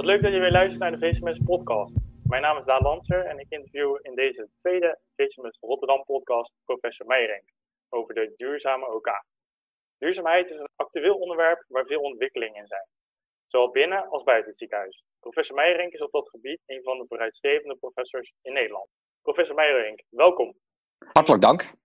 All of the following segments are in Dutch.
Wat leuk dat je weer luistert naar de VCMS podcast. Mijn naam is Daan Lanser en ik interview in deze tweede VCMS Rotterdam podcast professor Meijerink over de duurzame OK. Duurzaamheid is een actueel onderwerp waar veel ontwikkelingen in zijn, zowel binnen als buiten het ziekenhuis. Professor Meijerink is op dat gebied een van de vooruitstrevende professors in Nederland. Professor Meijerink, welkom. Hartelijk dank.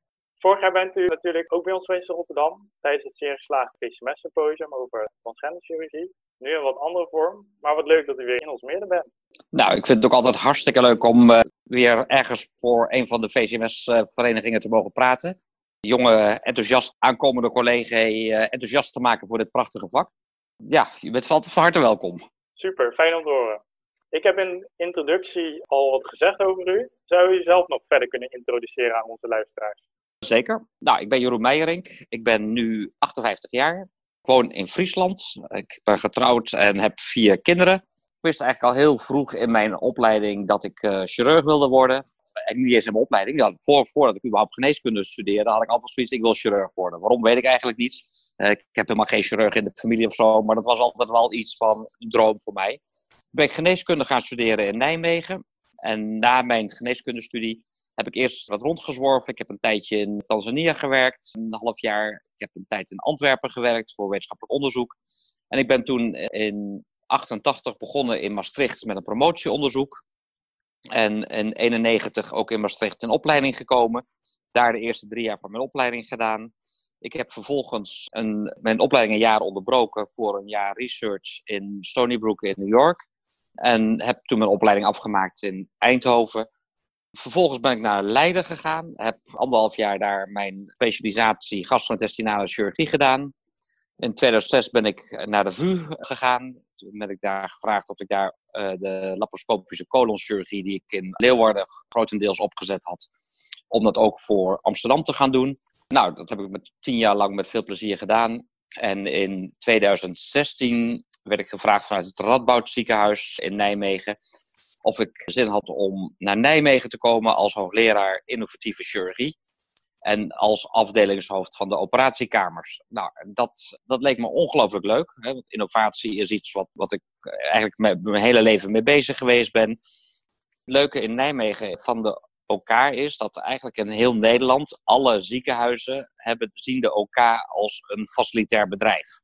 Vorig jaar bent u natuurlijk ook bij ons geweest in Rotterdam tijdens het zeer geslaagde PCMS symposium over transgenderchirurgie. Nu in wat andere vorm, maar wat leuk dat u weer in ons midden bent. Nou, ik vind het ook altijd hartstikke leuk om uh, weer ergens voor een van de VCMS-verenigingen te mogen praten. Jonge, enthousiast aankomende collega uh, enthousiast te maken voor dit prachtige vak. Ja, je bent van harte welkom. Super, fijn om te horen. Ik heb in introductie al wat gezegd over u. Zou u zelf nog verder kunnen introduceren aan onze luisteraars? Zeker. Nou, ik ben Jeroen Meijerink. Ik ben nu 58 jaar. Ik woon in Friesland. Ik ben getrouwd en heb vier kinderen. Ik wist eigenlijk al heel vroeg in mijn opleiding dat ik uh, chirurg wilde worden. En niet eens in mijn opleiding. Ja, voor, voordat ik überhaupt geneeskunde studeerde, had ik altijd zoiets, ik wil chirurg worden. Waarom weet ik eigenlijk niet. Uh, ik heb helemaal geen chirurg in de familie of zo, maar dat was altijd wel iets van een droom voor mij. Ik ben geneeskunde gaan studeren in Nijmegen. En na mijn geneeskundestudie heb ik eerst wat rondgezworven. Ik heb een tijdje in Tanzania gewerkt, een half jaar. Ik heb een tijd in Antwerpen gewerkt voor wetenschappelijk onderzoek. En ik ben toen in 88 begonnen in Maastricht met een promotieonderzoek. En in 91 ook in Maastricht in opleiding gekomen. Daar de eerste drie jaar van mijn opleiding gedaan. Ik heb vervolgens een, mijn opleiding een jaar onderbroken voor een jaar research in Stony Brook in New York. En heb toen mijn opleiding afgemaakt in Eindhoven. Vervolgens ben ik naar Leiden gegaan. Heb anderhalf jaar daar mijn specialisatie gastrointestinale chirurgie gedaan. In 2006 ben ik naar de VU gegaan. Toen ben ik daar gevraagd of ik daar uh, de laparoscopische colonchirurgie, die ik in Leeuwarden grotendeels opgezet had, om dat ook voor Amsterdam te gaan doen. Nou, dat heb ik met tien jaar lang met veel plezier gedaan. En in 2016 werd ik gevraagd vanuit het Radboud ziekenhuis in Nijmegen of ik zin had om naar Nijmegen te komen als hoogleraar innovatieve chirurgie. En als afdelingshoofd van de operatiekamers. Nou, dat, dat leek me ongelooflijk leuk. Hè, want innovatie is iets wat, wat ik eigenlijk mijn, mijn hele leven mee bezig geweest ben. Het leuke in Nijmegen van de OK is dat eigenlijk in heel Nederland alle ziekenhuizen hebben, zien de OK als een facilitair bedrijf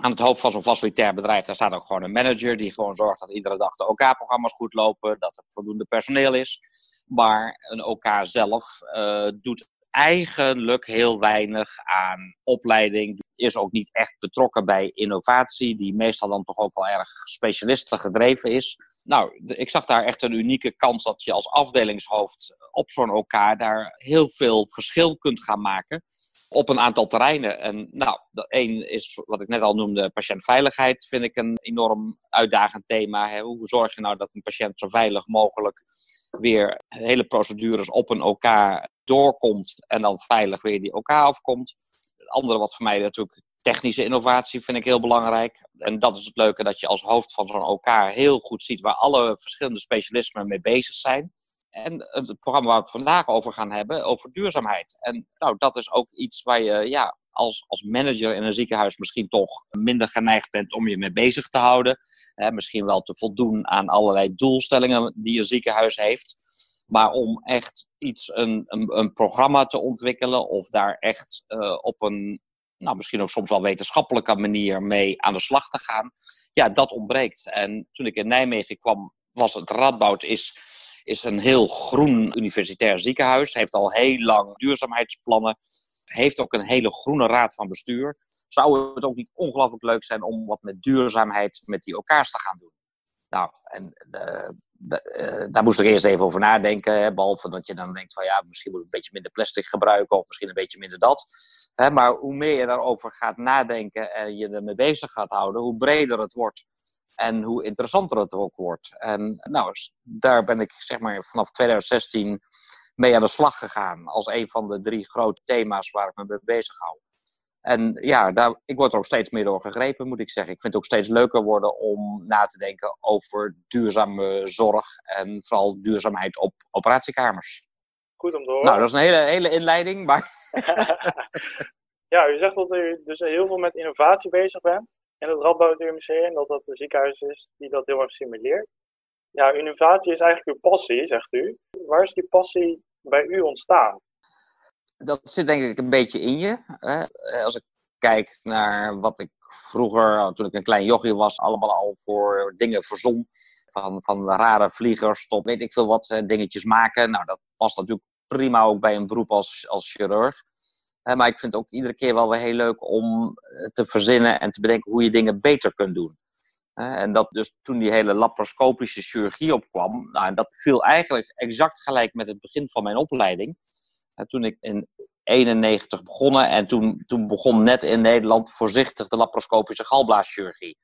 aan het hoofd van zo'n facilitair bedrijf, daar staat ook gewoon een manager die gewoon zorgt dat iedere dag de OK-programma's goed lopen, dat er voldoende personeel is. Maar een OK zelf uh, doet eigenlijk heel weinig aan opleiding. Is ook niet echt betrokken bij innovatie, die meestal dan toch ook wel erg specialisten gedreven is. Nou, ik zag daar echt een unieke kans dat je als afdelingshoofd op zo'n OK daar heel veel verschil kunt gaan maken op een aantal terreinen. En nou, één is wat ik net al noemde, patiëntveiligheid vind ik een enorm uitdagend thema. Hè. Hoe zorg je nou dat een patiënt zo veilig mogelijk weer hele procedures op een OK doorkomt en dan veilig weer die OK afkomt. Het andere wat voor mij natuurlijk technische innovatie vind ik heel belangrijk. En dat is het leuke dat je als hoofd van zo'n OK heel goed ziet waar alle verschillende specialismen mee bezig zijn. En het programma waar we het vandaag over gaan hebben, over duurzaamheid. En nou, dat is ook iets waar je ja, als, als manager in een ziekenhuis misschien toch minder geneigd bent om je mee bezig te houden. misschien wel te voldoen aan allerlei doelstellingen die een ziekenhuis heeft. Maar om echt iets, een, een, programma te ontwikkelen of daar echt uh, op een, nou, misschien ook soms wel wetenschappelijke manier mee aan de slag te gaan, ja, dat ontbreekt. En toen ik in Nijmegen kwam, was het Radboud is is een heel groen universitair ziekenhuis. Heeft al heel lang duurzaamheidsplannen. Heeft ook een hele groene raad van bestuur. Zou het ook niet ongelooflijk leuk zijn om wat met duurzaamheid met die elkaars te gaan doen? Nou, en uh, uh, daar moest ik eerst even over nadenken. Hè, behalve dat je dan denkt van ja, misschien moet ik een beetje minder plastic gebruiken of misschien een beetje minder dat. Hè, maar hoe meer je daarover gaat nadenken en je ermee bezig gaat houden, hoe breder het wordt en hoe interessanter het ook wordt. En nou, daar ben ik zeg maar vanaf 2016 mee aan de slag gegaan. Als een van de drie grote thema's waar ik me mee bezig hou. En ja, daar, ik word er ook steeds meer door gegrepen, moet ik zeggen. Ik vind het ook steeds leuker worden om na te denken over duurzame zorg en vooral duurzaamheid op operatiekamers. Goed om te horen. Nou, dat is een hele, hele inleiding, maar... ja, u zegt dat u dus heel veel met innovatie bezig bent. In het Radboud UMC en dat dat een ziekenhuis is die dat heel erg simuleert. Ja, innovatie is eigenlijk uw passie, zegt u. Waar is die passie bij u ontstaan? Dat zit denk ik een beetje in je. Hè? Als ik kijk naar wat ik vroeger, toen ik een klein jochie was, allemaal al voor dingen verzon. Van, van rare vliegers tot weet ik veel wat, dingetjes maken. Nou, dat past natuurlijk prima ook bij een beroep als, als chirurg. Maar ik vind het ook iedere keer wel weer heel leuk om eh, te verzinnen en te bedenken hoe je dingen beter kunt doen. En dat dus toen die hele laparoscopische chirurgie opkwam, nou, dat viel eigenlijk exact gelijk met het begin van mijn opleiding. Toen ik in 91 begonnen en toen, toen begon net in Nederland voorzichtig de laparoscopische galblaaschirurgie.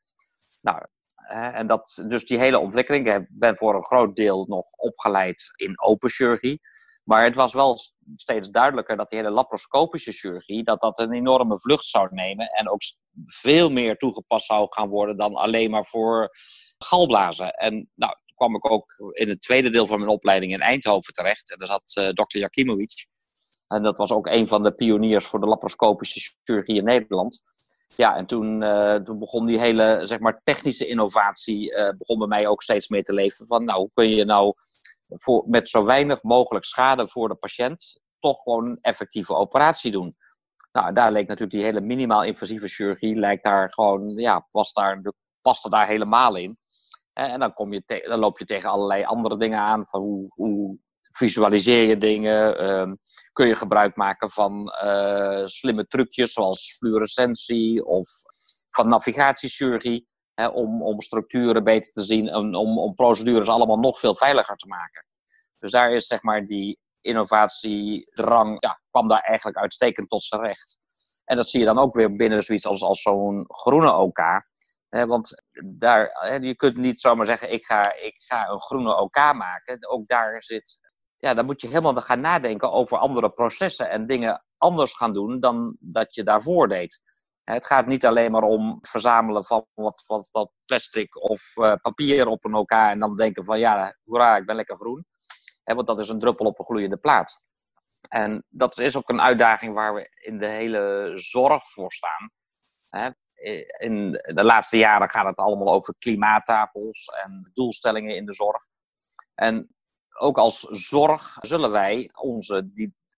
Nou, en dat, dus die hele ontwikkeling, ik ben voor een groot deel nog opgeleid in open chirurgie. Maar het was wel steeds duidelijker dat die hele laparoscopische chirurgie, dat dat een enorme vlucht zou nemen en ook veel meer toegepast zou gaan worden dan alleen maar voor galblazen. En nou, kwam ik ook in het tweede deel van mijn opleiding in Eindhoven terecht. En daar zat uh, dokter Jakimovic. En dat was ook een van de pioniers voor de laparoscopische chirurgie in Nederland. Ja, en toen, uh, toen begon die hele zeg maar, technische innovatie uh, begon bij mij ook steeds meer te leven. Van nou, hoe kun je nou voor, met zo weinig mogelijk schade voor de patiënt toch gewoon een effectieve operatie doen. Nou, daar leek natuurlijk die hele minimaal invasieve chirurgie, lijkt daar gewoon, ja, was daar, paste daar helemaal in. En dan, kom je dan loop je tegen allerlei andere dingen aan, van hoe, hoe visualiseer je dingen, ehm, kun je gebruik maken van uh, slimme trucjes zoals fluorescentie of van navigatiechirurgie om, om structuren beter te zien en om, om procedures allemaal nog veel veiliger te maken. Dus daar is zeg maar die innovatiedrang, ja, kwam daar eigenlijk uitstekend tot zijn recht. En dat zie je dan ook weer binnen zoiets als, als zo'n groene OK. want daar, je kunt niet zomaar zeggen, ik ga, ik ga een groene OK maken. Ook daar zit, ja, dan moet je helemaal gaan nadenken over andere processen en dingen anders gaan doen dan dat je daarvoor deed. Het gaat niet alleen maar om verzamelen van wat, wat, plastic of uh, papier op een elkaar en dan denken van ja, hoera, ik ben lekker groen. want dat is een druppel op een gloeiende plaat. En dat is ook een uitdaging waar we in de hele zorg voor staan. In de laatste jaren gaat het allemaal over klimaattafels en doelstellingen in de zorg. En ook als zorg zullen wij onze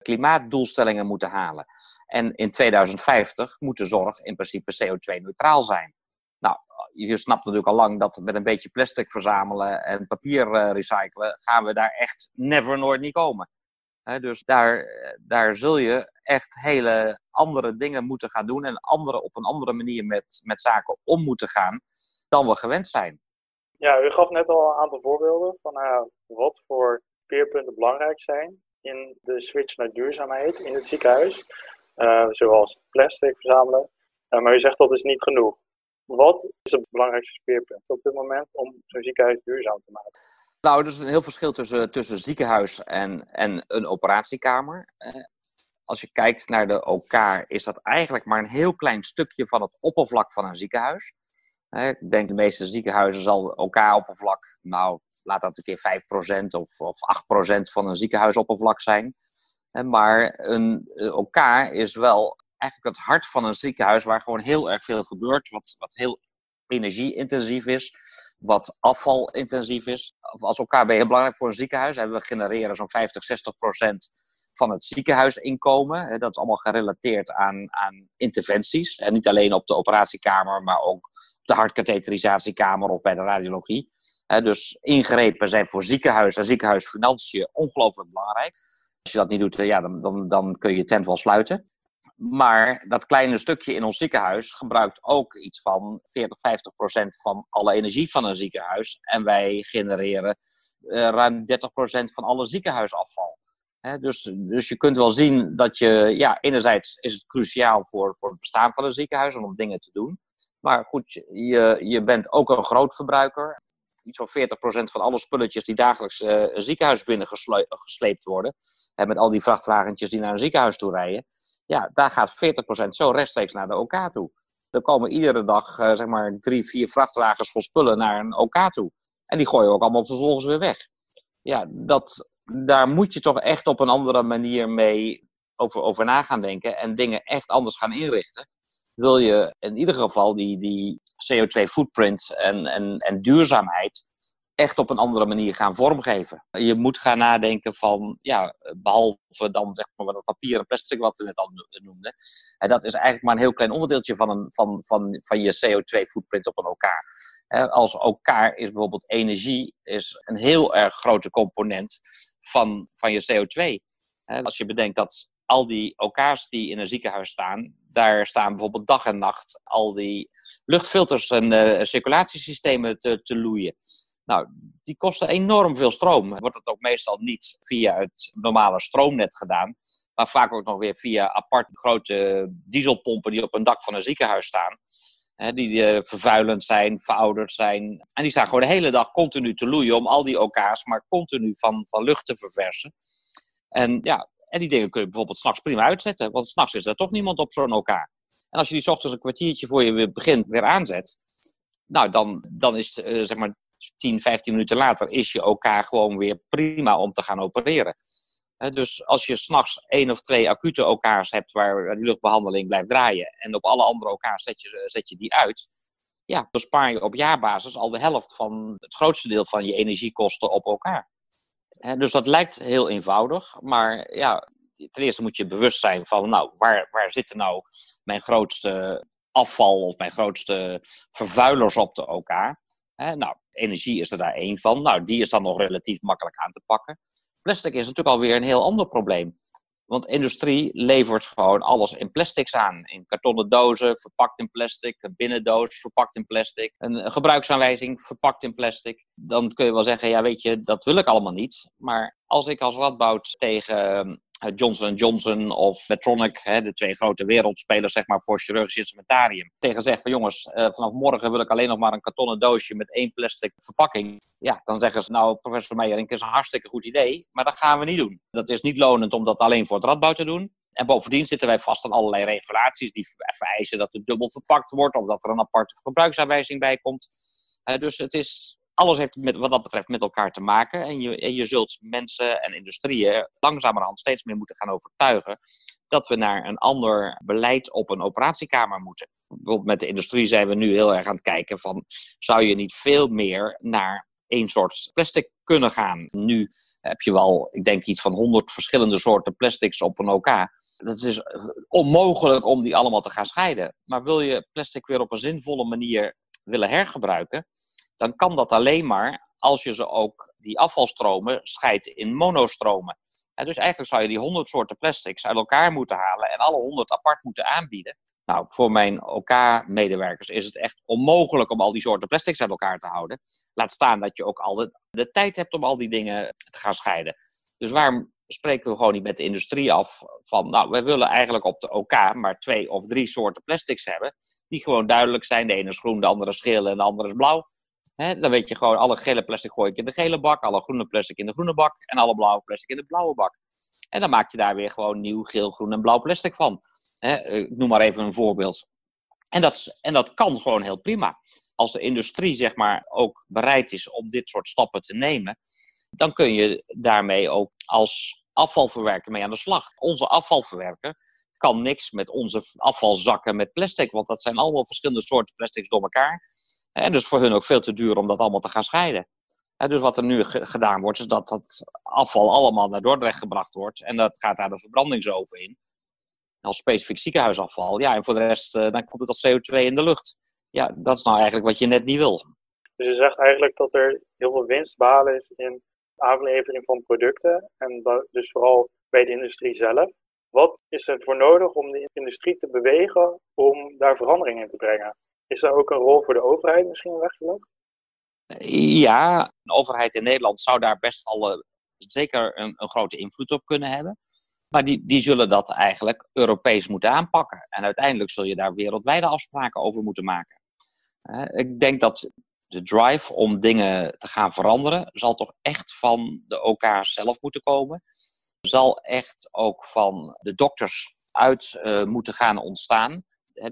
klimaatdoelstellingen moeten halen. En in 2050 moet de zorg in principe CO2-neutraal zijn. Nou, je snapt natuurlijk al lang dat met een beetje plastic verzamelen en papier uh, recyclen, gaan we daar echt never nooit niet komen. dus daar, daar zul je echt hele andere dingen moeten gaan doen en andere, op een andere manier met, met zaken om moeten gaan dan we gewend zijn. Ja, u gaf net al een aantal voorbeelden van uh, wat voor peerpunten belangrijk zijn in de switch naar duurzaamheid in het ziekenhuis. Uh, zoals plastic verzamelen. Uh, maar u zegt dat is niet genoeg. Wat is het belangrijkste speerpunt op dit moment om zo'n ziekenhuis duurzaam te maken? Nou, er is een heel verschil tussen, tussen ziekenhuis en, en een operatiekamer. Uh, als je kijkt naar de OK, is dat eigenlijk maar een heel klein stukje van het oppervlak van een ziekenhuis. Ik denk de meeste ziekenhuizen zal OK-oppervlak, nou, laat dat een keer 5% of, of 8% van een ziekenhuisoppervlak zijn. Maar een OK is wel eigenlijk het hart van een ziekenhuis waar gewoon heel erg veel gebeurt, wat, wat heel energieintensief is, wat afvalintensief is. Als OK ben heel belangrijk voor een ziekenhuis. We genereren zo'n 50, 60 procent van het ziekenhuisinkomen. Dat is allemaal gerelateerd aan, aan interventies. En niet alleen op de operatiekamer, maar ook de hartkatheterisatiekamer of bij de radiologie. Dus ingrepen zijn voor ziekenhuis en ziekenhuisfinanciën ongelooflijk belangrijk. Als je dat niet doet, ja, dan, dan, dan kun je tent wel sluiten. Maar dat kleine stukje in ons ziekenhuis gebruikt ook iets van 40, 50 procent van alle energie van een ziekenhuis. En wij genereren uh, ruim 30 procent van alle ziekenhuisafval. dus, dus je kunt wel zien dat je, ja, enerzijds is het cruciaal voor, voor het bestaan van een ziekenhuis om dingen te doen. Maar goed, je, je bent ook een groot verbruiker. Iets van 40% van alle spulletjes die dagelijks uh, een ziekenhuis binnen gesleept worden. En met al die vrachtwagentjes die naar een ziekenhuis toe rijden. Ja, daar gaat 40% zo rechtstreeks naar de OK toe. Er komen iedere dag uh, zeg maar drie, vier vrachtwagens vol spullen naar een OK toe. En die gooien we ook allemaal vervolgens weer weg. Ja, dat, daar moet je toch echt op een andere manier mee over, over na gaan denken. En dingen echt anders gaan inrichten. Wil je in ieder geval die, die CO2-footprint en, en, en duurzaamheid echt op een andere manier gaan vormgeven. Je moet gaan nadenken van, ja, behalve dan zeg maar dat papier en plastic wat we net al noemden. En dat is eigenlijk maar een heel klein onderdeeltje van, een, van, van, van je CO2-footprint op een elkaar. Als elkaar is bijvoorbeeld energie is een heel erg grote component van, van je CO2. Als je bedenkt dat al die elkaars die in een ziekenhuis staan, daar staan bijvoorbeeld dag en nacht al die luchtfilters en uh, circulatiesystemen te, te loeien. Nou, die kosten enorm veel stroom. Wordt het ook meestal niet via het normale stroomnet gedaan, maar vaak ook nog weer via apart grote dieselpompen die op een dak van een ziekenhuis staan. Die uh, vervuilend zijn, verouderd zijn. En die staan gewoon de hele dag continu te loeien om al die OK's maar continu van, van lucht te verversen. En ja, en die dingen kun je bijvoorbeeld s'nachts prima uitzetten, want s'nachts is er toch niemand op zo'n OK. En als je die ochtends een kwartiertje voor je weer begint weer aanzet, nou dan, dan is uh, zeg maar 10, 15 minuten later is je OK gewoon weer prima om te gaan opereren. dus als je s'nachts één of twee acute OK's hebt waar die luchtbehandeling blijft draaien en op alle andere OK's zet je, zet je die uit, ja, dan spaar je op jaarbasis al de helft van het grootste deel van je energiekosten op elkaar dus dat lijkt heel eenvoudig, maar ja, ten eerste moet je bewust zijn van, nou, waar, waar zitten nou mijn grootste afval of mijn grootste vervuilers op de OK? nou, energie is er daar één van. Nou, die is dan nog relatief makkelijk aan te pakken. Plastic is natuurlijk alweer een heel ander probleem. Want industrie levert gewoon alles in plastics aan. In kartonnen dozen, verpakt in plastic. Een binnendoos, verpakt in plastic. Een gebruiksaanwijzing, verpakt in plastic. Dan kun je wel zeggen, ja weet je, dat wil ik allemaal niet. Maar als ik als Radboud tegen eh, Johnson Johnson of Medtronic, hè, de twee grote wereldspelers zeg maar, voor chirurgisch instrumentarium, tegen zegt van jongens, eh, vanaf morgen wil ik alleen nog maar een kartonnen doosje met één plastic verpakking. Ja, dan zeggen ze nou, professor Meijerink is een hartstikke goed idee, maar dat gaan we niet doen. Dat is niet lonend om dat alleen voor het radbouw te doen. En bovendien zitten wij vast aan allerlei regulaties die vereisen dat het dubbel verpakt wordt of dat er een aparte gebruiksaanwijzing bij komt. Uh, dus het is alles heeft met, wat dat betreft met elkaar te maken. En je, en je zult mensen en industrieën langzamerhand steeds meer moeten gaan overtuigen dat we naar een ander beleid op een operatiekamer moeten. Bijvoorbeeld met de industrie zijn we nu heel erg aan het kijken van, zou je niet veel meer naar één soort plastic kunnen gaan? Nu heb je wel, ik denk iets van honderd verschillende soorten plastics op een OK. Het is onmogelijk om die allemaal te gaan scheiden. Maar wil je plastic weer op een zinvolle manier willen hergebruiken, dan kan dat alleen maar als je ze ook, die afvalstromen, scheidt in monostromen. dus eigenlijk zou je die 100 soorten plastics uit elkaar moeten halen en alle 100 apart moeten aanbieden. Nou, voor mijn OK-medewerkers is het echt onmogelijk om al die soorten plastics uit elkaar te houden. Laat staan dat je ook al de, de tijd hebt om al die dingen te gaan scheiden. Dus waarom spreken we gewoon niet met de industrie af van, nou, we willen eigenlijk op de OK maar twee of drie soorten plastics hebben, die gewoon duidelijk zijn. De ene is groen, de andere is geel en de andere is blauw dan weet je gewoon, alle gele plastic gooi ik in de gele bak, alle groene plastic in de groene bak en alle blauwe plastic in de blauwe bak. En dan maak je daar weer gewoon nieuw geel, groen en blauw plastic van. ik noem maar even een voorbeeld. En dat, en dat kan gewoon heel prima. Als de industrie zeg maar ook bereid is om dit soort stappen te nemen, dan kun je daarmee ook als afvalverwerker mee aan de slag. Onze afvalverwerker kan niks met onze afvalzakken met plastic, want dat zijn allemaal verschillende soorten plastics door elkaar. En dus voor hun ook veel te duur om dat allemaal te gaan scheiden. En dus wat er nu gedaan wordt, is dat dat afval allemaal naar Dordrecht gebracht wordt. En dat gaat daar de verbrandingsoven in. Als specifiek ziekenhuisafval. Ja, en voor de rest, uh, dan komt het als CO2 in de lucht. Ja, dat is nou eigenlijk wat je net niet wil. Dus je zegt eigenlijk dat er heel veel winst is in aanlevering van producten. En dus vooral bij de industrie zelf. Wat is er voor nodig om de industrie te bewegen om daar verandering in te brengen? Is daar ook een rol voor de overheid misschien weggelegd? Ja, de overheid in Nederland zou daar best al uh, zeker een, een, grote invloed op kunnen hebben. Maar die, die zullen dat eigenlijk Europees moeten aanpakken. En uiteindelijk zul je daar wereldwijde afspraken over moeten maken. Uh, ik denk dat de drive om dingen te gaan veranderen, zal toch echt van de OK zelf moeten komen. Zal echt ook van de dokters uit uh, moeten gaan ontstaan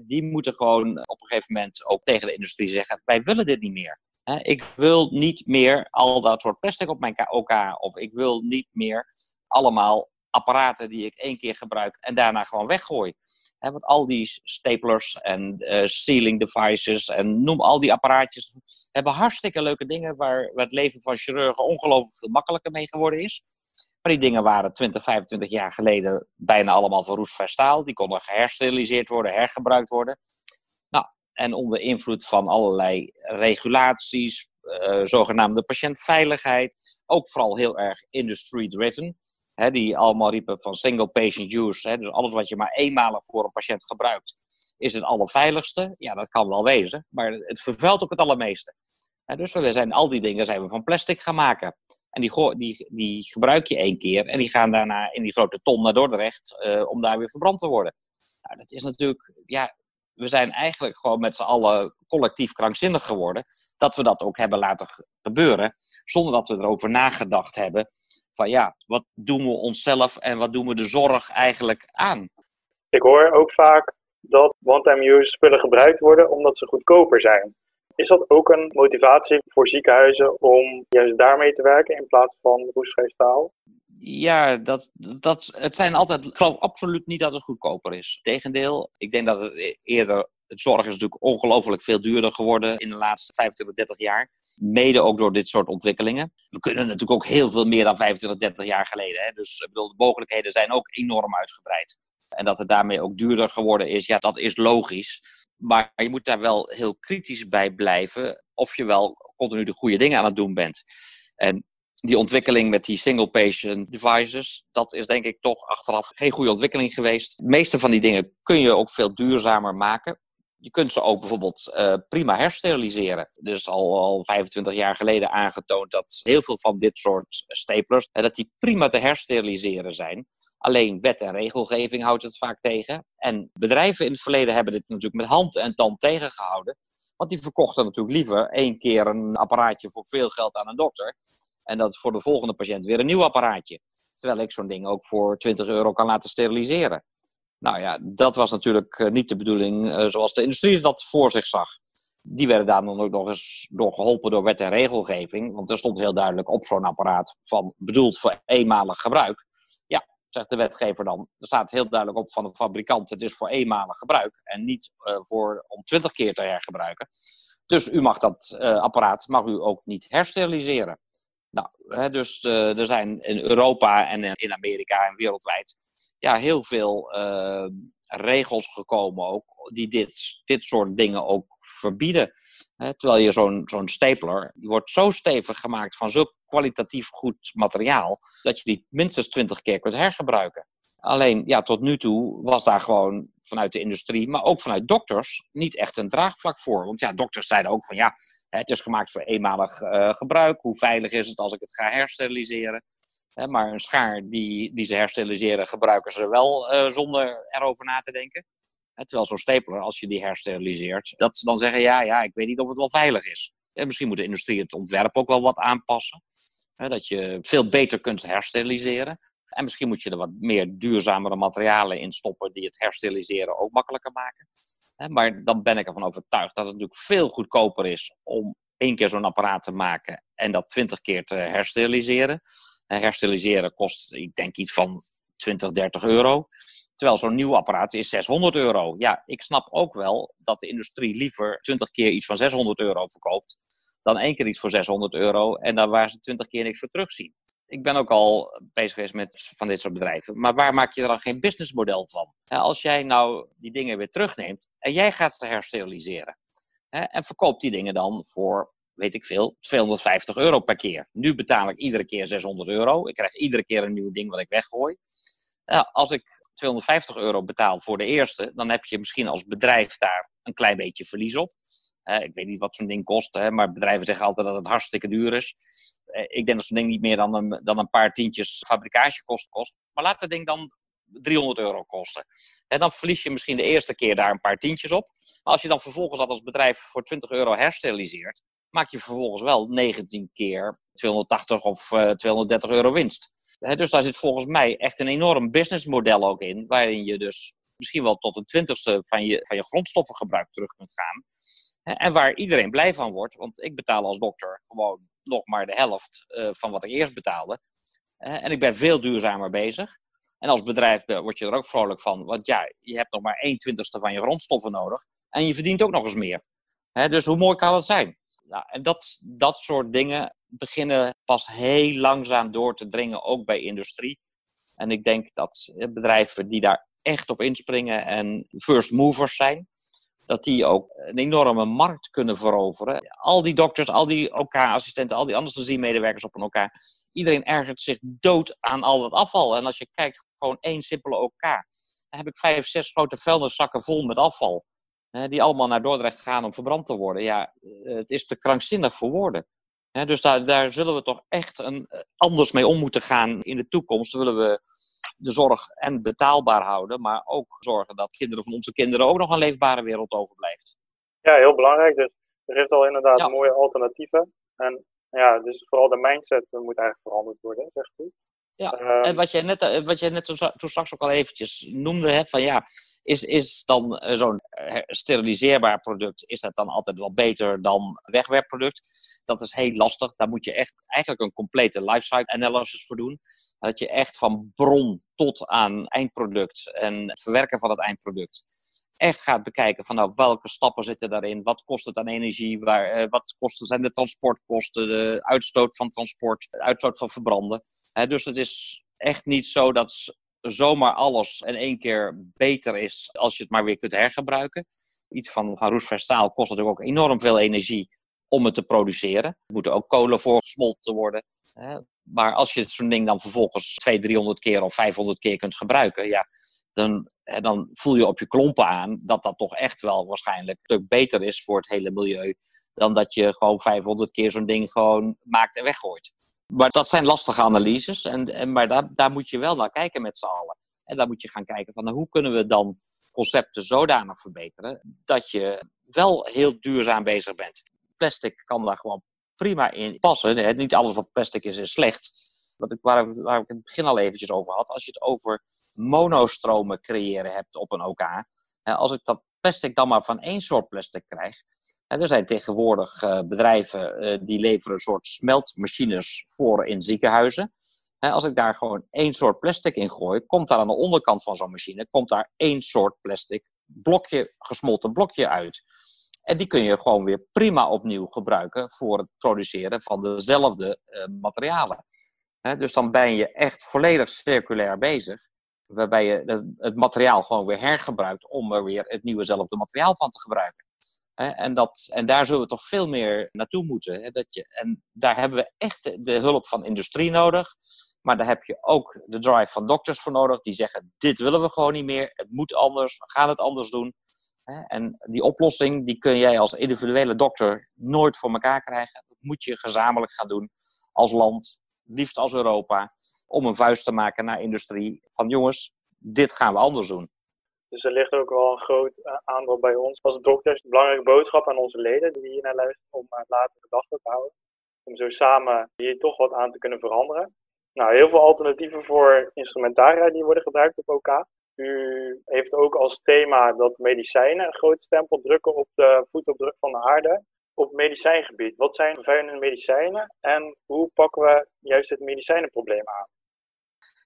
die moeten gewoon op een gegeven moment ook tegen de industrie zeggen: wij willen dit niet meer. Ik wil niet meer al dat soort plastic op mijn OK. Of ik wil niet meer allemaal apparaten die ik één keer gebruik en daarna gewoon weggooi. Want al die staplers en uh, sealing devices en noem al die apparaatjes hebben hartstikke leuke dingen waar het leven van chirurgen ongelooflijk veel makkelijker mee geworden is. Maar die dingen waren 20, 25 jaar geleden bijna allemaal van roestvrij staal. Die konden gehersteriliseerd worden, hergebruikt worden. Nou, en onder invloed van allerlei regulaties, uh, zogenaamde patiëntveiligheid, ook vooral heel erg industry-driven. die allemaal riepen van single patient use. dus alles wat je maar eenmalig voor een patiënt gebruikt, is het allerveiligste. Ja, dat kan wel wezen, maar het vervuilt ook het allermeeste. dus we zijn, al die dingen zijn we van plastic gaan maken. En die, die, die gebruik je één keer en die gaan daarna in die grote ton naar Dordrecht uh, om daar weer verbrand te worden. Nou, dat is natuurlijk, ja, we zijn eigenlijk gewoon met z'n allen collectief krankzinnig geworden. Dat we dat ook hebben laten gebeuren, zonder dat we erover nagedacht hebben. Van ja, wat doen we onszelf en wat doen we de zorg eigenlijk aan? Ik hoor ook vaak dat one-time use spullen gebruikt worden omdat ze goedkoper zijn. Is dat ook een motivatie voor ziekenhuizen om juist daarmee te werken in plaats van roestvrij staal? Ja, dat, dat, het zijn altijd, ik geloof absoluut niet dat het goedkoper is. Tegendeel, ik denk dat het e-, eerder, het zorg is natuurlijk ongelooflijk veel duurder geworden in de laatste 25, 30 jaar. Mede ook door dit soort ontwikkelingen. We kunnen natuurlijk ook heel veel meer dan 25, 30 jaar geleden. Hè? Dus ik bedoel, de mogelijkheden zijn ook enorm uitgebreid. En dat het daarmee ook duurder geworden is, ja, dat is logisch. Maar je moet daar wel heel kritisch bij blijven of je wel continu de goede dingen aan het doen bent. En die ontwikkeling met die single-patient devices, dat is denk ik toch achteraf geen goede ontwikkeling geweest. De meeste van die dingen kun je ook veel duurzamer maken. Je kunt ze ook bijvoorbeeld uh, prima hersteriliseren. Dus al, al 25 jaar geleden aangetoond dat heel veel van dit soort staplers, uh, dat die prima te hersteriliseren zijn. Alleen wet en regelgeving houdt het vaak tegen. En bedrijven in het verleden hebben dit natuurlijk met hand en tand tegengehouden. Want die verkochten natuurlijk liever één keer een apparaatje voor veel geld aan een dokter. En dat voor de volgende patiënt weer een nieuw apparaatje. Terwijl ik zo'n ding ook voor 20 euro kan laten steriliseren. Nou ja, dat was natuurlijk eh, niet de bedoeling eh, zoals de industrie dat voor zich zag. Die werden daar dan ook nog eens door geholpen door wet en regelgeving. Want er stond heel duidelijk op zo'n apparaat van bedoeld voor eenmalig gebruik. Ja, zegt de wetgever dan. Er staat heel duidelijk op van de fabrikant: het is voor eenmalig gebruik en niet uh, voor om 20 keer te hergebruiken. Dus u mag dat apparaat mag u ook niet hersteriliseren. Nou, hè, dus er zijn in Europa en in Amerika en wereldwijd ja, heel veel uh, regels gekomen ook, die dit, dit soort dingen ook verbieden. Terwijl je zo'n zo'n stapler, die wordt zo stevig gemaakt van zo kwalitatief goed materiaal, dat je die minstens 20 keer kunt hergebruiken. Alleen, ja, tot nu toe was daar gewoon vanuit de industrie, maar ook vanuit dokters, niet echt een draagvlak voor. Want ja, dokters zeiden ook van ja, het is gemaakt voor eenmalig uh, gebruik. Hoe veilig is het als ik het ga hersteriliseren? Maar een schaar die, die ze hersteriliseren, gebruiken ze wel uh, zonder erover na te denken. Terwijl zo'n stapler, als je die hersteriliseert, dat ze dan zeggen: ja, ja, ik weet niet of het wel veilig is. En misschien moet de industrie het ontwerp ook wel wat aanpassen. Dat je veel beter kunt hersteriliseren. En misschien moet je er wat meer duurzamere materialen in stoppen die het hersteriliseren ook makkelijker maken. Maar dan ben ik ervan overtuigd dat het natuurlijk veel goedkoper is om één keer zo'n apparaat te maken en dat twintig keer te hersteriliseren. Hersteriliseren kost, ik denk, iets van 20, 30 euro. Terwijl zo'n nieuw apparaat is 600 euro. Ja, ik snap ook wel dat de industrie liever 20 keer iets van 600 euro verkoopt. dan één keer iets voor 600 euro en daar waar ze 20 keer niks voor terugzien ik ben ook al bezig geweest met van dit soort bedrijven. Maar waar maak je er dan geen businessmodel van? als jij nou die dingen weer terugneemt en jij gaat ze hersteriliseren. en verkoopt die dingen dan voor, weet ik veel, 250 euro per keer. Nu betaal ik iedere keer 600 euro. Ik krijg iedere keer een nieuw ding wat ik weggooi. Als ik 250 euro betaal voor de eerste, dan heb je misschien als bedrijf daar een klein beetje verlies op. ik weet niet wat zo'n ding kost, maar bedrijven zeggen altijd dat het hartstikke duur is. Eh, ik denk dat zo'n ding niet meer dan een, dan een paar tientjes fabrikagekosten kost. Maar laat het ding dan 300 euro kosten. En dan verlies je misschien de eerste keer daar een paar tientjes op. Maar als je dan vervolgens dat als bedrijf voor 20 euro hersteriliseert, maak je vervolgens wel 19 keer 280 of uh, eh, 230 euro winst. Dus daar zit volgens mij echt een enorm businessmodel ook in, waarin je dus misschien wel tot een twintigste van je, van je grondstoffengebruik terug kunt gaan. En waar iedereen blij van wordt, want ik betaal als dokter gewoon nog maar de helft uh, van wat ik eerst betaalde. En ik ben veel duurzamer bezig. En als bedrijf word je er ook vrolijk van. Want ja, je hebt nog maar 1 twintigste van je grondstoffen nodig. En je verdient ook nog eens meer. dus hoe mooi kan het zijn? Nou, en dat, dat soort dingen beginnen pas heel langzaam door te dringen, ook bij industrie. En ik denk dat bedrijven die daar echt op inspringen en first movers zijn, dat die ook een enorme markt kunnen veroveren. Al die dokters, al die OK-assistenten, al die anesthesiemedewerkers op een OK, iedereen ergert zich dood aan al dat afval. En als je kijkt, gewoon één simpele OK, dan heb ik vijf, zes grote vuilniszakken vol met afval. Die allemaal naar Dordrecht gaan om verbrand te worden. Ja, het is te krankzinnig voor woorden. Dus daar, daar zullen we toch echt een, anders mee om moeten gaan in de toekomst. Willen we de zorg en betaalbaar houden, maar ook zorgen dat kinderen van onze kinderen ook nog een leefbare wereld overblijft. Ja, heel belangrijk. Dus er heeft al inderdaad mooie alternatieven. En ja, dus vooral de mindset moet eigenlijk veranderd worden, zegt u. Ja, ehm, en wat jij net, eh, wat jij net toen, straks ook al eventjes noemde, hè, van ja, is, is dan eh, zo'n eh, steriliseerbaar product, is dat dan altijd wel beter dan wegwerpproduct? Dat is heel lastig. Daar moet je echt eigenlijk een complete lifecycle analysis voor doen. Dat je echt van bron tot aan eindproduct en het verwerken van het eindproduct echt gaat bekijken van nou, welke stappen zitten daarin, wat kost het aan energie, waar, uh, wat kosten zijn de transportkosten, de uitstoot van transport, de uitstoot van verbranden. dus het is echt niet zo dat zomaar alles in één keer beter is als je het maar weer kunt hergebruiken. Iets van, van kost natuurlijk ook enorm veel energie om het te produceren. Er moeten ook kolen voor gesmolten worden. Maar als je zo'n ding dan vervolgens 200, 300 keer of 500 keer kunt gebruiken, ja, dan, dan voel je op je klompen aan dat dat toch echt wel waarschijnlijk een stuk beter is voor het hele milieu dan dat je gewoon 500 keer zo'n ding gewoon maakt en weggooit. Maar dat zijn lastige analyses, en, en, maar daar, daar moet je wel naar kijken met z'n allen. En dan moet je gaan kijken van nou, hoe kunnen we dan concepten zodanig verbeteren dat je wel heel duurzaam bezig bent. Plastic kan daar gewoon prima in passen. Niet alles wat plastic is, is slecht. Wat ik, waar, ik, ik het begin al eventjes over had. Als je het over monostromen creëren hebt op een OK. Als ik dat plastic dan maar van één soort plastic krijg. Er zijn tegenwoordig eh, bedrijven eh, die leveren een soort smeltmachines voor in ziekenhuizen. Als ik daar gewoon één soort plastic in gooi, komt daar aan de onderkant van zo'n machine komt daar één soort plastic blokje, gesmolten blokje uit. En die kun je gewoon weer prima opnieuw gebruiken voor het produceren van dezelfde uh, materialen. dus dan ben je echt volledig circulair bezig. Waarbij je het materiaal gewoon weer hergebruikt om er weer het nieuwezelfde materiaal van te gebruiken. En, dat, en daar zullen we toch veel meer naartoe moeten. Dat je, en daar hebben we echt de hulp van industrie nodig. Maar daar heb je ook de drive van dokters voor nodig. Die zeggen, dit willen we gewoon niet meer. Het moet anders. We gaan het anders doen. En die oplossing die kun jij als individuele dokter nooit voor elkaar krijgen. Dat moet je gezamenlijk gaan doen als land, liefst als Europa, om een vuist te maken naar industrie. Van jongens, dit gaan we anders doen. Dus er ligt ook wel een groot eh, aandeel bij ons als dokters. Een belangrijke boodschap aan onze leden die hier naar luisteren om uh, later gedachten te houden. Om zo samen hier toch wat aan te kunnen veranderen. Nou, heel veel alternatieven voor instrumentaria die worden gebruikt op OK. U heeft ook als thema dat medicijnen een grote stempel drukken op de voetafdruk van de aarde. Op medicijngebied, wat zijn vervuilende medicijnen en hoe pakken we juist het medicijnenprobleem aan?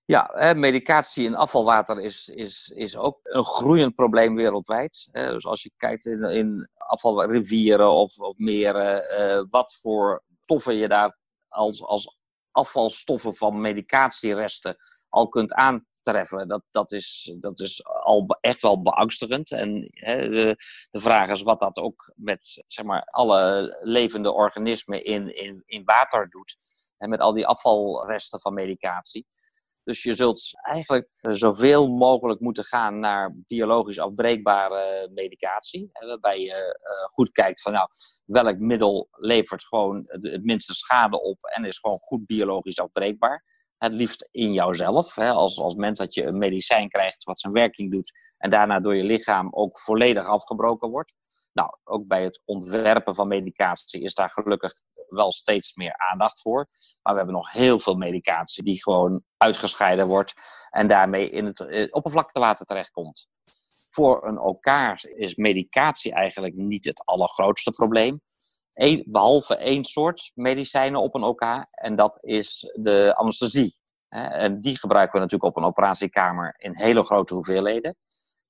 Ja, medicatie in afvalwater is, is, is ook een groeiend probleem wereldwijd. Dus als je kijkt in, in afvalrivieren of, of meren, eh, wat voor stoffen je daar als, als afvalstoffen van medicatieresten al kunt aan Dat, dat, is, dat is al echt wel beangstigend. En hè, de, de vraag is wat dat ook met zeg maar, alle levende organismen in, in, in water doet. En met al die afvalresten van medicatie. Dus je zult eigenlijk zoveel mogelijk moeten gaan naar biologisch afbreekbare medicatie. Waarbij je eh, goed kijkt van nou, welk middel levert gewoon het minste schade op en is gewoon goed biologisch afbreekbaar het liefst in jouzelf. Hè, als, als mens dat je een medicijn krijgt wat zijn werking doet en daarna door je lichaam ook volledig afgebroken wordt. Nou, ook bij het ontwerpen van medicatie is daar gelukkig wel steeds meer aandacht voor. Maar we hebben nog heel veel medicatie die gewoon uitgescheiden wordt en daarmee in het, eh, oppervlaktewater terechtkomt. Voor een elkaar is medicatie eigenlijk niet het allergrootste probleem behalve één soort medicijnen op een OK. En dat is de anesthesie. En die gebruiken we natuurlijk op een operatiekamer in hele grote hoeveelheden.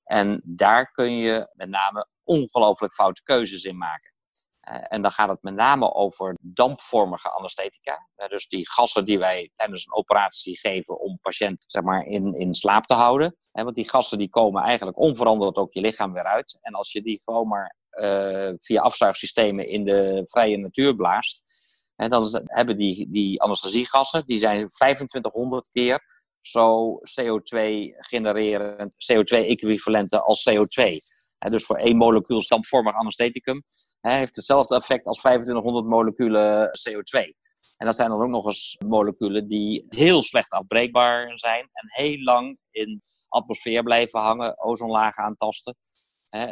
En daar kun je met name ongelooflijk foute keuzes in maken. En dan gaat het met name over dampvormige anesthetica. Dus die gassen die wij tijdens een operatie geven om patiënt zeg maar, in, in slaap te houden. Want die gassen die komen eigenlijk onveranderd ook je lichaam weer uit. En als je die gewoon maar via afzuigsystemen in de vrije natuur blaast, en dan hebben die, die anesthesiegassen, die zijn 2500 keer zo CO2 genererend, CO2-equivalenten als CO2. dus voor één molecuul stampvormig anestheticum heeft hetzelfde effect als 2500 moleculen CO2. En dat zijn dan ook nog eens moleculen die heel slecht afbreekbaar zijn en heel lang in de atmosfeer blijven hangen, ozonlagen aantasten.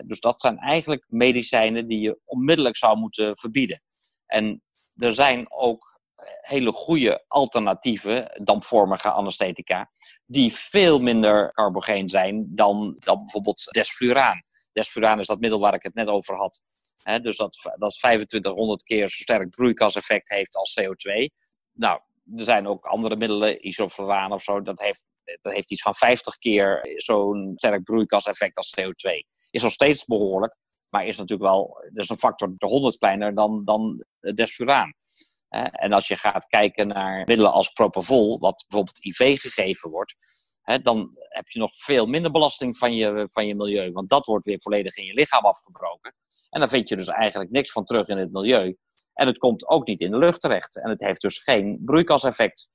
Dus dat zijn eigenlijk medicijnen die je onmiddellijk zou moeten verbieden. En er zijn ook hele goede alternatieve dampvormige anesthetica, die veel minder carbogeen zijn dan, dan bijvoorbeeld desfluraan. Desfluraan is dat middel waar ik het net over had. dus dat, dat 2500 keer zo sterk broeikaseffect heeft als CO2. Nou, er zijn ook andere middelen, isofluraan of zo, dat heeft, dat heeft iets van 50 keer zo'n sterk broeikaseffect als CO2. Is nog steeds behoorlijk, maar is natuurlijk wel, dat is een factor de 100 kleiner dan, dan desfluraan. En als je gaat kijken naar middelen als propofol, wat bijvoorbeeld IV gegeven wordt, dan heb je nog veel minder belasting van je, van je milieu. Want dat wordt weer volledig in je lichaam afgebroken. En dan vind je dus eigenlijk niks van terug in het milieu. En het komt ook niet in de lucht terecht. En het heeft dus geen broeikaseffect.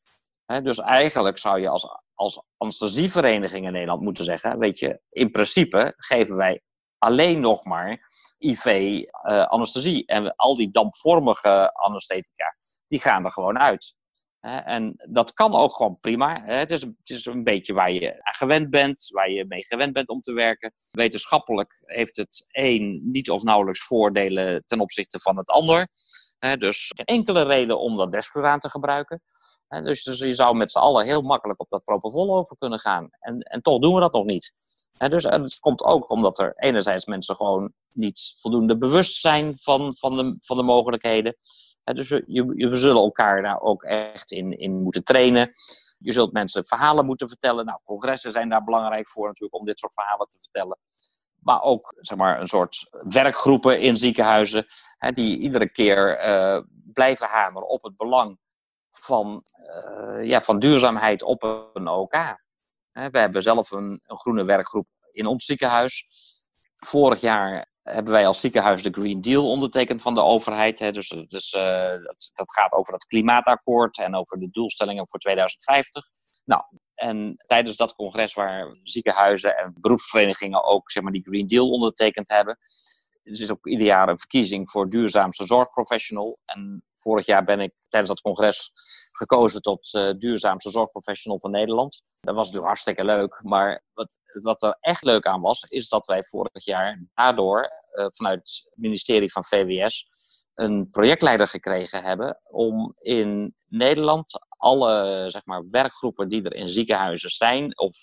Dus eigenlijk zou je als, als anesthesievereniging in Nederland moeten zeggen: Weet je, in principe geven wij alleen nog maar IV-anesthesie. Eh, en al die dampvormige anesthetica, die gaan er gewoon uit. En dat kan ook gewoon prima. Het is, het is een beetje waar je aan gewend bent, waar je mee gewend bent om te werken. Wetenschappelijk heeft het een niet of nauwelijks voordelen ten opzichte van het ander. Dus enkele reden om dat desfluraan te gebruiken. Dus, dus je zou met z'n allen heel makkelijk op dat propofol over kunnen gaan. En, en toch doen we dat nog niet. dus het komt ook omdat er enerzijds mensen gewoon niet voldoende bewust zijn van, van, de, van de mogelijkheden dus we, je, we zullen elkaar daar ook echt in, in moeten trainen. Je zult mensen verhalen moeten vertellen. Nou, congressen zijn daar belangrijk voor natuurlijk om dit soort verhalen te vertellen. Maar ook zeg maar, een soort werkgroepen in ziekenhuizen, hè, die iedere keer uh, blijven hameren op het belang van, uh, ja, van duurzaamheid op een OK. We hebben zelf een, een groene werkgroep in ons ziekenhuis. Vorig jaar hebben wij als ziekenhuis de Green Deal ondertekend van de overheid. Hè. Dus dat, is, uh, dat, dat, gaat over het klimaatakkoord en over de doelstellingen voor 2050. Nou, en tijdens dat congres waar ziekenhuizen en beroepsverenigingen ook zeg maar, die Green Deal ondertekend hebben, er is ook ieder jaar een verkiezing voor duurzaamste zorgprofessional. En vorig jaar ben ik tijdens dat congres gekozen tot uh, duurzaamste zorgprofessional van Nederland. Dat was natuurlijk hartstikke leuk. Maar wat, wat er echt leuk aan was, is dat wij vorig jaar daardoor uh, vanuit het ministerie van VWS een projectleider gekregen hebben om in Nederland alle zeg maar, werkgroepen die er in ziekenhuizen zijn, of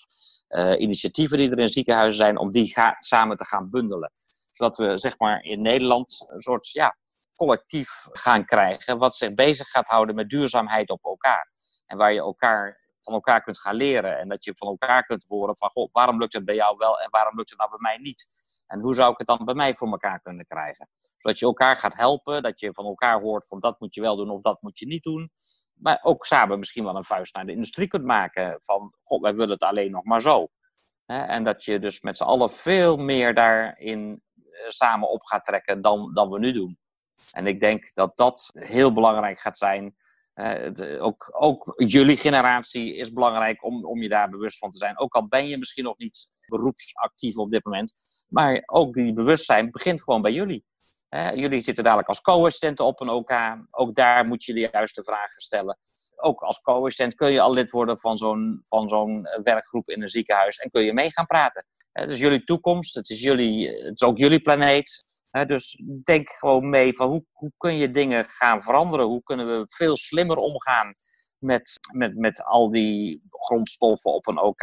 uh, initiatieven die er in ziekenhuizen zijn, om die samen te gaan bundelen. Zodat we zeg maar, in Nederland een soort ja, collectief gaan krijgen, wat zich bezig gaat houden met duurzaamheid op elkaar. En waar je elkaar van elkaar kunt gaan leren. En dat je van elkaar kunt horen van, goh, waarom lukt het bij jou wel en waarom lukt het nou bij mij niet? En hoe zou ik het dan bij mij voor elkaar kunnen krijgen? Zodat je elkaar gaat helpen, dat je van elkaar hoort van dat moet je wel doen of dat moet je niet doen. Maar ook samen misschien wel een vuist naar de industrie kunt maken van, god, wij willen het alleen nog maar zo. En dat je dus met z'n allen veel meer daarin eh, samen op gaat trekken dan, dan we nu doen. En ik denk dat dat heel belangrijk gaat zijn. Uh, ook, ook jullie generatie is belangrijk om, om je daar bewust van te zijn. Ook al ben je misschien nog niet beroepsactief op dit moment. Maar ook die bewustzijn begint gewoon bij jullie. Jullie zitten dadelijk als co-assistenten op een OK. Ook daar moet je de juiste vragen stellen. Ook als co-assistent kun je al lid worden van zo'n, van zo'n werkgroep in een ziekenhuis en kun je mee gaan praten. Het is jullie toekomst, het is, jullie, het is ook jullie planeet. Dus denk gewoon mee van hoe, hoe kun je dingen gaan veranderen? Hoe kunnen we veel slimmer omgaan met, met, met al die grondstoffen op een OK?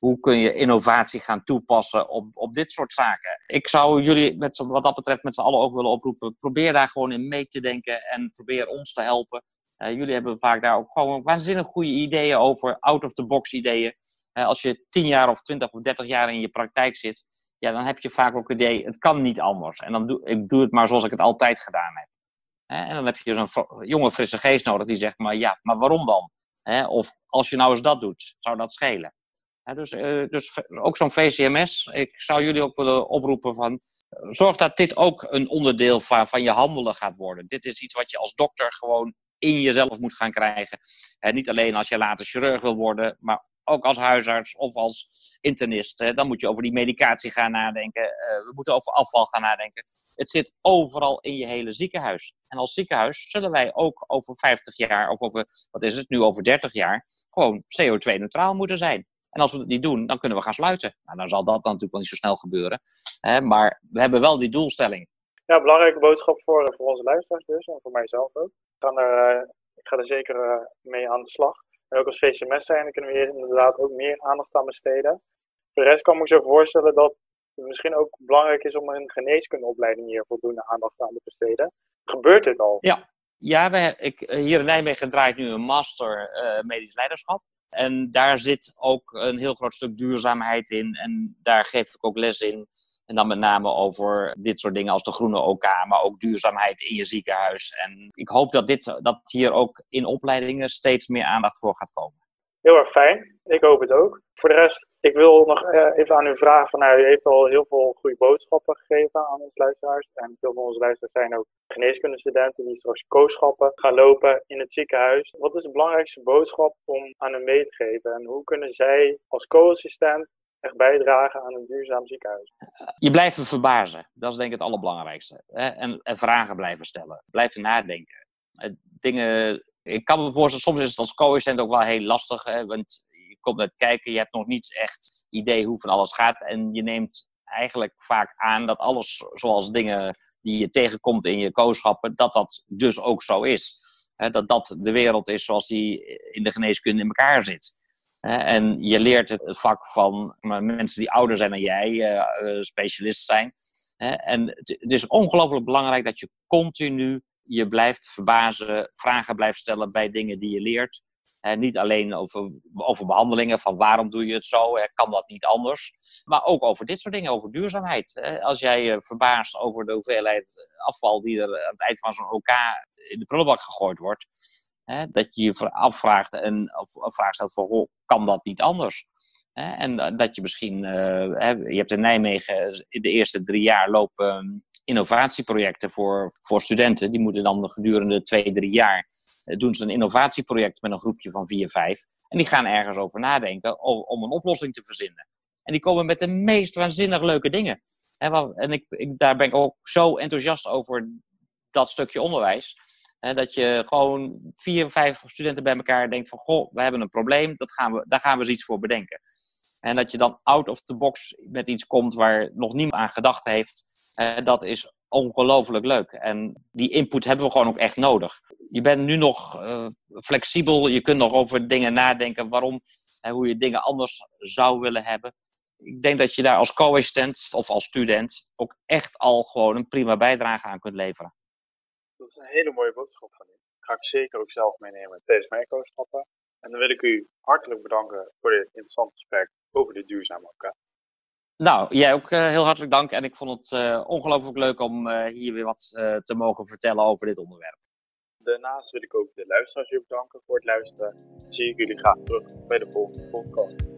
Hoe kun je innovatie gaan toepassen op, op dit soort zaken? Ik zou jullie met, wat dat betreft met z'n allen ook willen oproepen. Probeer daar gewoon in mee te denken en probeer ons te helpen. jullie hebben vaak daar ook gewoon waanzinnig goede ideeën over, out-of-the-box ideeën. als je 10 jaar of 20 of 30 jaar in je praktijk zit, ja, dan heb je vaak ook het idee, het kan niet anders. En dan doe ik doe het maar zoals ik het altijd gedaan heb. En dan heb je zo'n jonge, frisse geest nodig die zegt, maar ja, maar waarom dan? Of als je nou eens dat doet, zou dat schelen? Dus, uh, dus ook zo'n VCMS, ik zou jullie ook willen oproepen van, zorg dat dit ook een onderdeel van, van je handelen gaat worden. Dit is iets wat je als dokter gewoon in jezelf moet gaan krijgen. En niet alleen als je later chirurg wil worden, maar ook als huisarts of als internist. Dan moet je over die medicatie gaan nadenken. Eh, we moeten over afval gaan nadenken. Het zit overal in je hele ziekenhuis. En als ziekenhuis zullen wij ook over 50 jaar, of over, wat is het nu, over 30 jaar, gewoon CO2-neutraal moeten zijn. En als we dat niet doen, dan kunnen we gaan sluiten. Nou, dan zal dat dan natuurlijk wel niet zo snel gebeuren. Hè? Maar we hebben wel die doelstelling. Ja, belangrijke boodschap voor, voor onze luisteraars dus, en voor mijzelf ook. Ik ga er, uh, ik ga er zeker uh, mee aan de slag. En ook als VCMS zijn, dan kunnen we hier inderdaad ook meer aandacht aan besteden. Voor de rest kan ik me zo voorstellen dat het misschien ook belangrijk is om een geneeskundeopleiding hier voldoende aandacht aan te besteden. Gebeurt dit al? Ja, ja we, ik, hier in Nijmegen draait nu een master uh, medisch leiderschap. En daar zit ook een heel groot stuk duurzaamheid in. En daar geef ik ook les in. En dan met name over dit soort dingen als de groene OK, maar ook duurzaamheid in je ziekenhuis. En ik hoop dat, dit, dat hier ook in opleidingen steeds meer aandacht voor gaat komen. Heel erg fijn. Ik hoop het ook. Voor de rest, ik wil nog eh, even aan u vragen. Van, nou, u heeft al heel veel goede boodschappen gegeven aan onze luisteraars. En veel van onze luisteraars zijn ook geneeskundestudenten die straks kooschappen gaan lopen in het ziekenhuis. Wat is de belangrijkste boodschap om aan hen mee te geven? En hoe kunnen zij als co-assistent echt bijdragen aan een duurzaam ziekenhuis? Je blijft verbazen. Dat is denk ik het allerbelangrijkste. En, en vragen blijven stellen. Blijven nadenken. Dingen ik kan me voorstellen, soms is het als co-assistent ook wel heel lastig. Hè, want je komt net kijken, je hebt nog niet echt idee hoe van alles gaat. En je neemt eigenlijk vaak aan dat alles zoals dingen die je tegenkomt in je kooschappen, dat dat dus ook zo is. dat dat de wereld is zoals die in de geneeskunde in elkaar zit. en je leert het vak van mensen die ouder zijn dan jij, uh, specialist zijn. en het is ongelooflijk belangrijk dat je continu je blijft verbazen, vragen blijft stellen bij dingen die je leert. Niet alleen over, over behandelingen, van waarom doe je het zo, kan dat niet anders. Maar ook over dit soort dingen, over duurzaamheid. Als jij je verbaast over de hoeveelheid afval die er aan het eind van zo'n OK in de prullenbak gegooid wordt. Dat je je afvraagt en of vraag stelt van, kan dat niet anders? En dat je misschien, eh, je hebt in Nijmegen in de eerste drie jaar lopen innovatieprojecten voor, voor studenten. Die moeten dan gedurende twee, drie jaar eh, doen ze een innovatieproject met een groepje van vier, vijf. En die gaan ergens over nadenken om een oplossing te verzinnen. En die komen met de meest waanzinnig leuke dingen. En ik, ik, daar ben ik ook zo enthousiast over dat stukje onderwijs. Dat je gewoon vier, vijf studenten bij elkaar denkt van... Goh, we hebben een probleem, dat gaan we, daar gaan we eens iets voor bedenken. En dat je dan out of the box met iets komt waar nog niemand aan gedacht heeft. Uh, dat is ongelooflijk leuk. En die input hebben we gewoon ook echt nodig. Je bent nu nog uh, flexibel, je kunt nog over dingen nadenken waarom en hoe je dingen anders zou willen hebben. Ik denk dat je daar als co-assistent of als student ook echt al gewoon een prima bijdrage aan kunt leveren. Dat is een hele mooie boodschap van u. ga ik zeker ook zelf meenemen tijdens mijn co-stappen. En dan wil ik u hartelijk bedanken voor dit interessante gesprek over de duurzame elkaar. Nou, jij ook uh, heel hartelijk dank. En ik vond het uh, ongelooflijk leuk om uh, hier weer wat te mogen vertellen over dit onderwerp. Daarnaast wil ik ook de luisteraars weer bedanken voor het luisteren. Zie ik jullie graag terug bij de volgende podcast.